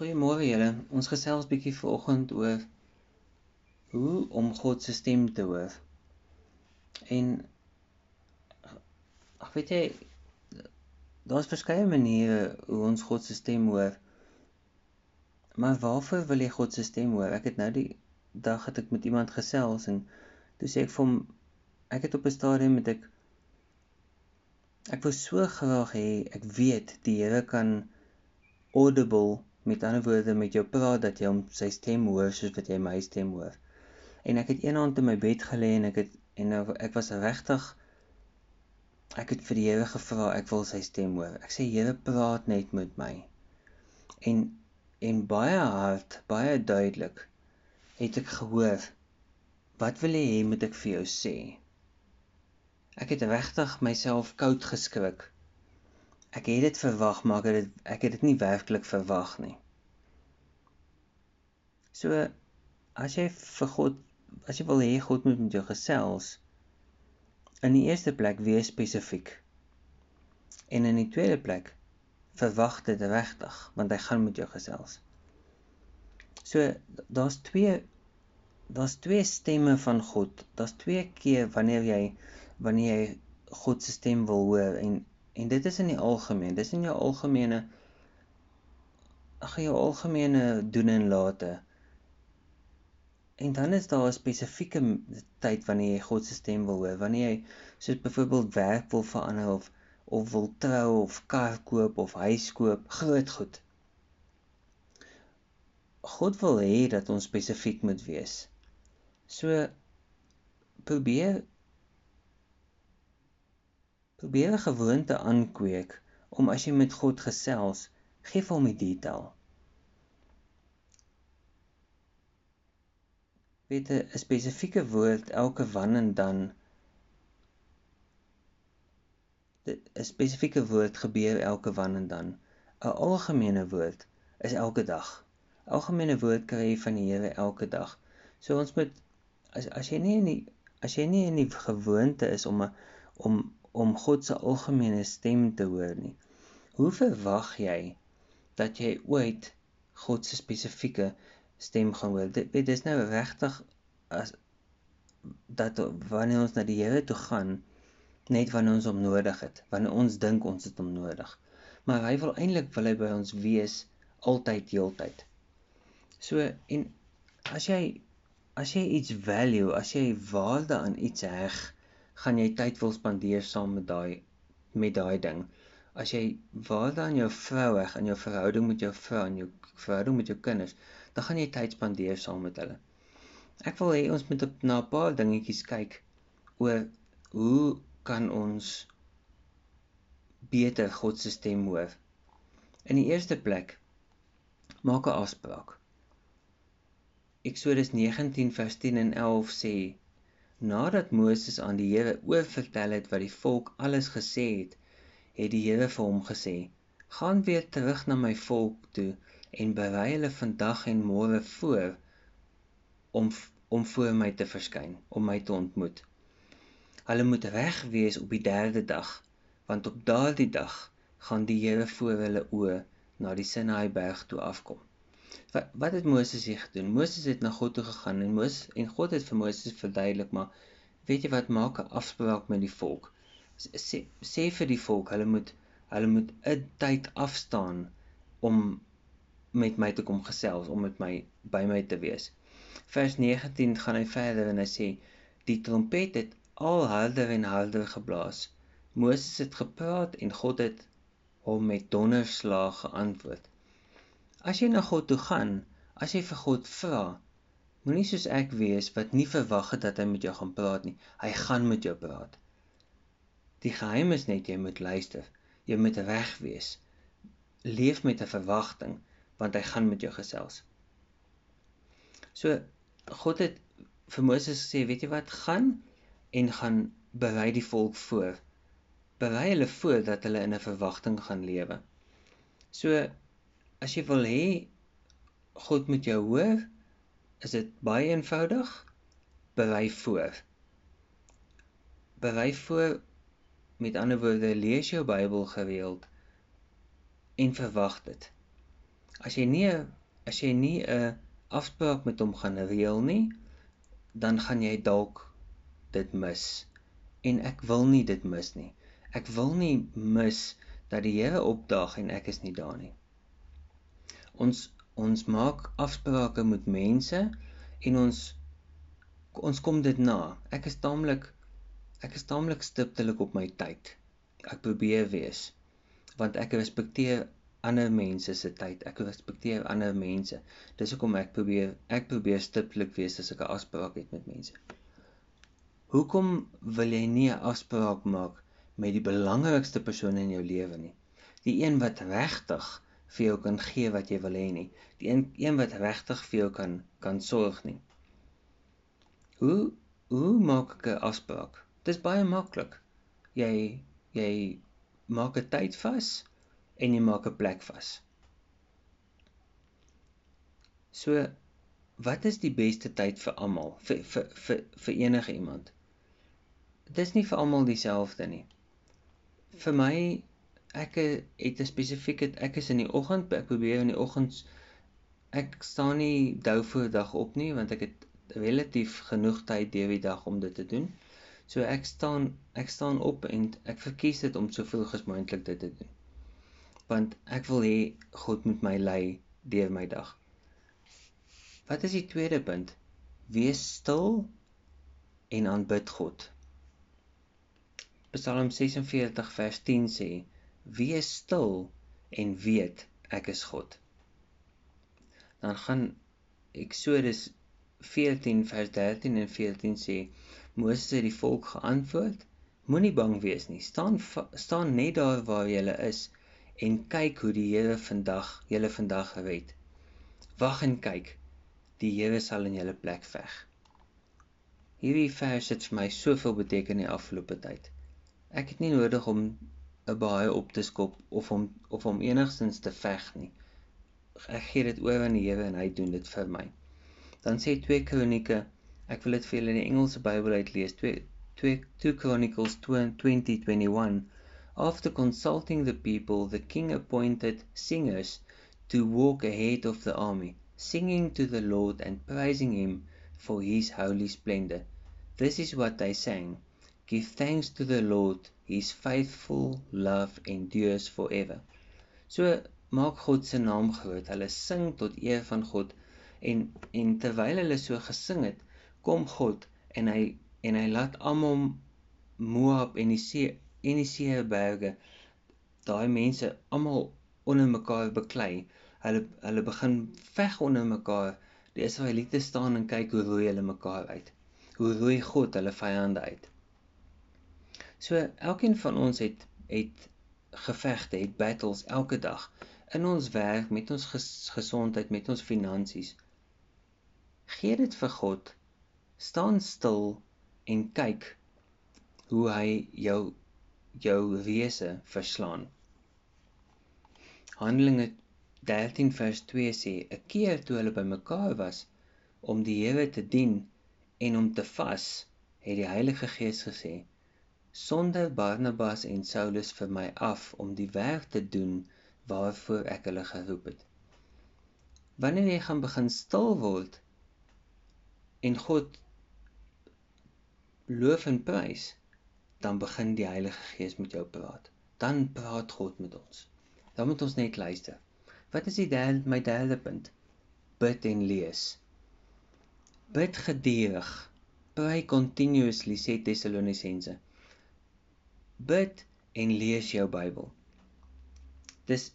Goeiemôre julle. Ons gesels bietjie vanoggend oor hoe om God se stem te hoor. En ag weet jy daar's verskeie maniere hoe ons God se stem hoor. Maar waarvoor wil jy God se stem hoor? Ek het nou die dag het ek met iemand gesels en toe sê ek vir hom ek het op 'n stadium met ek ek wou so graag hê ek weet die Here kan audible Met ander woorde met jou praat dat jy hom sy stem hoor soos wat jy my stem hoor. En ek het eendag in my bed gelê en ek het en nou ek was regtig ek het vir die Here gevra ek wil sy stem hoor. Ek sê Here praat net met my. En en baie hard, baie duidelik het ek gehoor wat wil jy hê moet ek vir jou sê? Ek het regtig myself koud geskrik Ek het dit verwag, maar ek het dit ek het dit nie werklik verwag nie. So as jy vir God as jy wil hê God moet met jou gesels, in die eerste plek wees spesifiek. En in die tweede plek verwag dit regtig, want hy gaan met jou gesels. So daar's twee daar's twee stemme van God. Daar's twee keer wanneer jy wanneer jy God se stem wil hoor en En dit is in die algemeen, dis in jou algemene ag jou algemene doen en late. En dan is daar 'n spesifieke tyd wanneer jy God se stem wil hoor, wanneer jy soos byvoorbeeld werk wil verander of of wil trou of kar koop of huis koop, groot goed. God wil hê dat ons spesifiek moet wees. So probeer Probeer 'n gewoonte aankweek om as jy met God gesels, gee hom die detail. Weet 'n spesifieke woord elke wan en dan 'n spesifieke woord gebeur elke wan en dan. 'n Algemene woord is elke dag. Algemene woord kry jy van die Here elke dag. So ons moet as as jy nie in die as jy nie in die gewoonte is om 'n om om God se algemene stem te hoor nie. Hoe verwag jy dat jy ooit God se spesifieke stem gaan hoor? Dit weet dis nou regtig as dat wanneer ons na die Here toe gaan net wanneer ons hom nodig het, wanneer ons dink ons het hom nodig. Maar hy wil eintlik wil hy by ons wees altyd heeltyd. So en as jy as jy iets value, as jy waarde aan iets heg, gaan jy tyd wil spandeer saam met daai met daai ding. As jy waarde aan jou vrou heg, aan jou verhouding met jou vrou en jou verhouding met jou kinders, dan gaan jy tyd spandeer saam met hulle. Ek wil hê ons moet op na 'n paar dingetjies kyk oor hoe kan ons beter God se stem hoor. In die eerste plek maak 'n afspraak. Eksodus 19 vers 10 en 11 sê Nadat Moses aan die Here oorvertel het wat die volk alles gesê het, het die Here vir hom gesê: "Gaan weer terug na my volk toe en berei hulle vandag en môre voor om om voor my te verskyn, om my te ontmoet. Hulle moet reg wees op die 3de dag, want op daardie dag gaan die Here voor hulle oë na die Sinaï berg toe afkom." Wat wat het Moses hier gedoen? Moses het na God toe gegaan en Moses en God het vir Moses verduidelik, maar weet jy wat maak 'n afspraak met die volk? Sê sê vir die volk, hulle moet hulle moet 'n tyd afstaan om met my te kom gesels, om met my by my te wees. Vers 19 gaan hy verder en hy sê die trompet het al harder en harder geblaas. Moses het gepraat en God het hom met donderslae geantwoord. As jy na God toe gaan, as jy vir God vra, moenie soos ek wees wat nie verwag het dat hy met jou gaan praat nie. Hy gaan met jou praat. Die geheim is net jy moet luister. Jy moet reg wees. Leef met 'n verwagting want hy gaan met jou gesels. So God het vir Moses gesê, weet jy wat, gaan en gaan berei die volk voor. Berei hulle voor dat hulle in 'n verwagting gaan lewe. So As jy wil hê God moet jou hoor, is dit baie eenvoudig. Berei voor. Berei voor met ander woorde, lees jou Bybel gereeld en verwag dit. As jy nie as jy nie 'n afspraak met hom gaan reël nie, dan gaan jy dalk dit mis. En ek wil nie dit mis nie. Ek wil nie mis dat die Here opdaag en ek is nie daar nie. Ons ons maak afsprake met mense en ons ons kom dit na. Ek is taamlik ek is taamlik stiptelik op my tyd. Ek probeer wees want ek respekteer ander mense se tyd. Ek respekteer ander mense. Dis hoekom ek probeer ek probeer stiptelik wees as ek 'n afspraak het met mense. Hoekom wil jy nie 'n afspraak maak met die belangrikste persoon in jou lewe nie? Die een wat regtig vir jou kan gee wat jy wil hê nie. Die een, een wat regtig vir jou kan kan sorg nie. Hoe hoe maak ek 'n afspraak? Dis baie maklik. Jy jy maak 'n tyd vas en jy maak 'n plek vas. So wat is die beste tyd vir almal? Vir vir vir vir enige iemand. Dis nie vir almal dieselfde nie. Vir my ek het 'n spesifieke ek is in die oggend, ek probeer in die oggens ek staan nie dou voor dag op nie want ek het relatief genoeg tyd deur die dag om dit te doen. So ek staan ek staan op en ek verkies dit om soveel as moontlik dit te doen. Want ek wil hê God moet my lei deur my dag. Wat is die tweede punt? Wees stil en aanbid God. Psalm 46 vers 10 sê: Wees stil en weet ek is God. Dan gaan Eksodus 14 vers 13 en 14 sê Moses het die volk geantwoord: Moenie bang wees nie. Staan staan net daar waar jy is en kyk hoe die Here vandag julle vandag gered. Wag en kyk. Die Here sal in julle plek veg. Hierdie vers het vir my soveel beteken in die afgelope tyd. Ek het nie nodig om 'n baie op te skop of om of om enigstens te veg nie. Ek gee dit oor aan die Here en hy doen dit vir my. Dan sê 2 Kronieke, ek wil dit vir julle in die Engelse Bybel uitlees, 2 2 2 Chronicles 20:21. After consulting the people, the king appointed singers to walk ahead of the army, singing to the Lord and praising him for his holy splendor. This is what they sang. Give thanks to the Lord, his faithful love endures forever. So maak God se naam groot. Hulle sing tot eer van God en en terwyl hulle so gesing het, kom God en hy en hy laat almal Moab en die see en die seeberge daai mense almal onder mekaar beklei. Hulle hulle begin veg onder mekaar. Die Israeliete staan en kyk hoe roei hulle mekaar uit. Hoe roei God hulle vyande uit. So elkeen van ons het het gevegte, het battles elke dag in ons werk, met ons ges gesondheid, met ons finansies. Gee dit vir God. Staan stil en kyk hoe hy jou jou wese verslaan. Handelinge 13 vers 2 sê: "’n Keer toe hulle bymekaar was om die Here te dien en om te vas, het die Heilige Gees gesê: sonder Barnabas en Saulus vir my af om die werk te doen waarvoor ek hulle geroep het. Wanneer jy gaan begin stil word en God loof en prys, dan begin die Heilige Gees met jou praat. Dan praat God met ons. Dan moet ons net luister. Wat is die derde my derde punt? Bid en lees. Bid gedurig. Pray continuously sê Tessalonisense bid en lees jou Bybel. Dis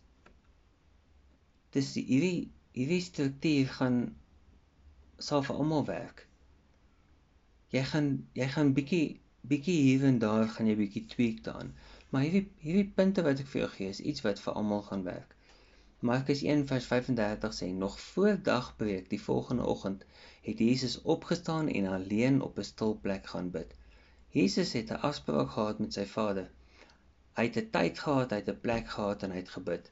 dis hierdie hierdie struktuur gaan sal vir almal werk. Jy gaan jy gaan bietjie bietjie hier en daar gaan jy bietjie tweak daan. Maar hierdie hierdie punte wat ek vir jou gee is iets wat vir almal gaan werk. Markus 1:35 sê nog voor dagbreek die volgende oggend het Jesus opgestaan en alleen op 'n stil plek gaan bid. Jesus het 'n afspraak gehad met sy Vader. Hy het 'n tyd gehad, hy het 'n plek gehad en hy het gebid.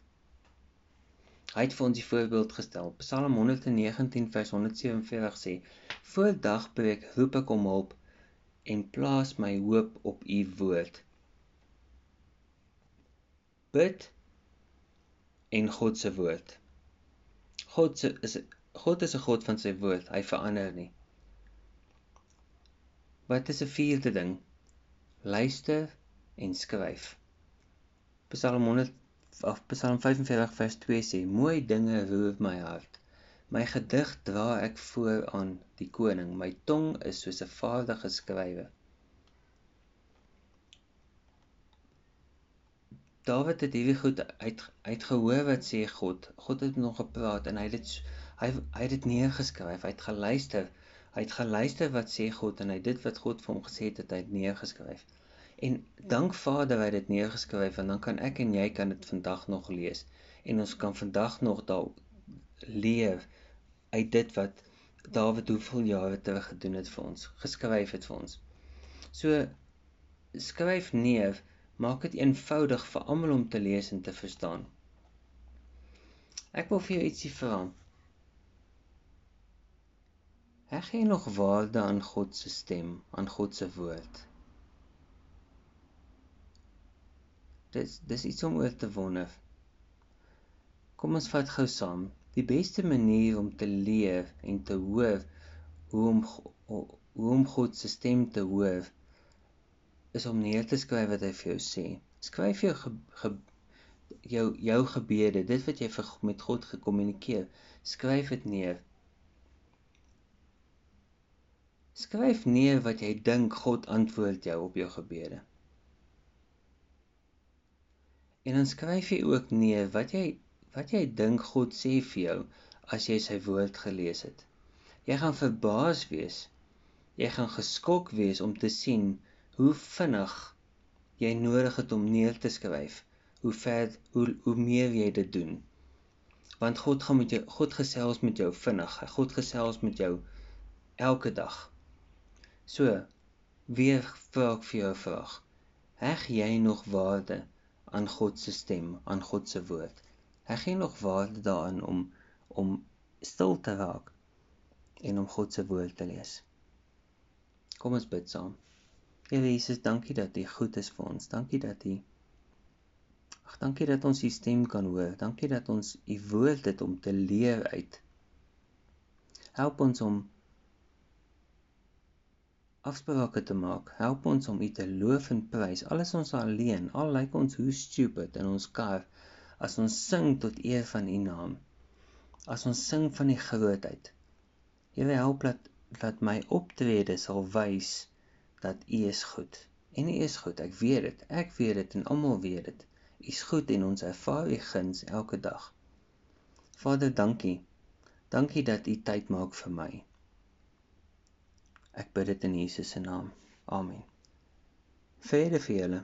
Hy het vir ons die voorbeeld gestel. Psalm 119 vers 147 sê: "Voor dagbreek roep ek om hulp en plaas my hoop op U woord." Bid en God se woord. God se is God is 'n God van sy woord. Hy verander nie. Wat is 'n vierde ding? Luister en skryf. Psalm 100 of Psalm 45 vers 2 sê: Mooi dinge roer my hart. My gedig dra ek voor aan die koning. My tong is soos 'n vaardige skrywer. Dawid het hierdie goed uit uitgehoor wat sê God. God het nog gepraat en hy het dit hy hy het dit neergeskryf. Hy het geluister. Hy het geluister wat sê God en hy dit wat God vir hom gesê het, het hy neergeskryf. En dank Vader hy het dit neergeskryf en dan kan ek en jy kan dit vandag nog lees en ons kan vandag nog daar leef uit dit wat Dawid hoeveel jare terug gedoen het vir ons, geskryf het vir ons. So skryf neer maak dit eenvoudig vir almal om te lees en te verstaan. Ek wil vir jou ietsie vra. Heg jy nog waarde aan God se stem, aan God se woord? Dis dis iets om oor te wonder. Kom ons vat gou saam. Die beste manier om te leer en te hoor hoe om hoe om God se stem te hoor is om neer te skryf wat hy vir jou sê. Skryf jou ge, ge, jou jou gebede, dit wat jy vir met God gekommunikeer, skryf dit neer. Skryf neer wat jy dink God antwoord jou op jou gebede. En dan skryf jy ook neer wat jy wat jy dink God sê vir jou as jy sy woord gelees het. Jy gaan verbaas wees. Jy gaan geskok wees om te sien hoe vinnig jy nodig het om neer te skryf, hoe ver hoe hoe meer jy dit doen. Want God gaan met jou God gesels met jou vinnig. God gesels met jou elke dag. So, weer vra ek vir jou 'n vraag. Heg jy nog waarde aan God se stem, aan God se woord? Heg jy nog waarde daaraan om om stil te raak en om God se woord te lees? Kom ons bid saam. Here Jesus, dankie dat U goed is vir ons. Dankie dat U Ag, dankie dat ons U stem kan hoor. Dankie dat ons U woord het om te leer uit. Help ons om afsprake te maak. Help ons om U te loof en prys. Alles ons alleen. Al lyk ons hoe stupid in ons kar as ons sing tot eer van U naam. As ons sing van die grootheid. Here help dat dat my optrede sal wys dat U is goed. En U is goed, ek weet dit. Ek weet dit en almal weet dit. U is goed en ons ervaar U guns elke dag. Vader, dankie. Dankie dat U tyd maak vir my. Ek bid dit in Jesus se naam. Amen. Vrede vir julle.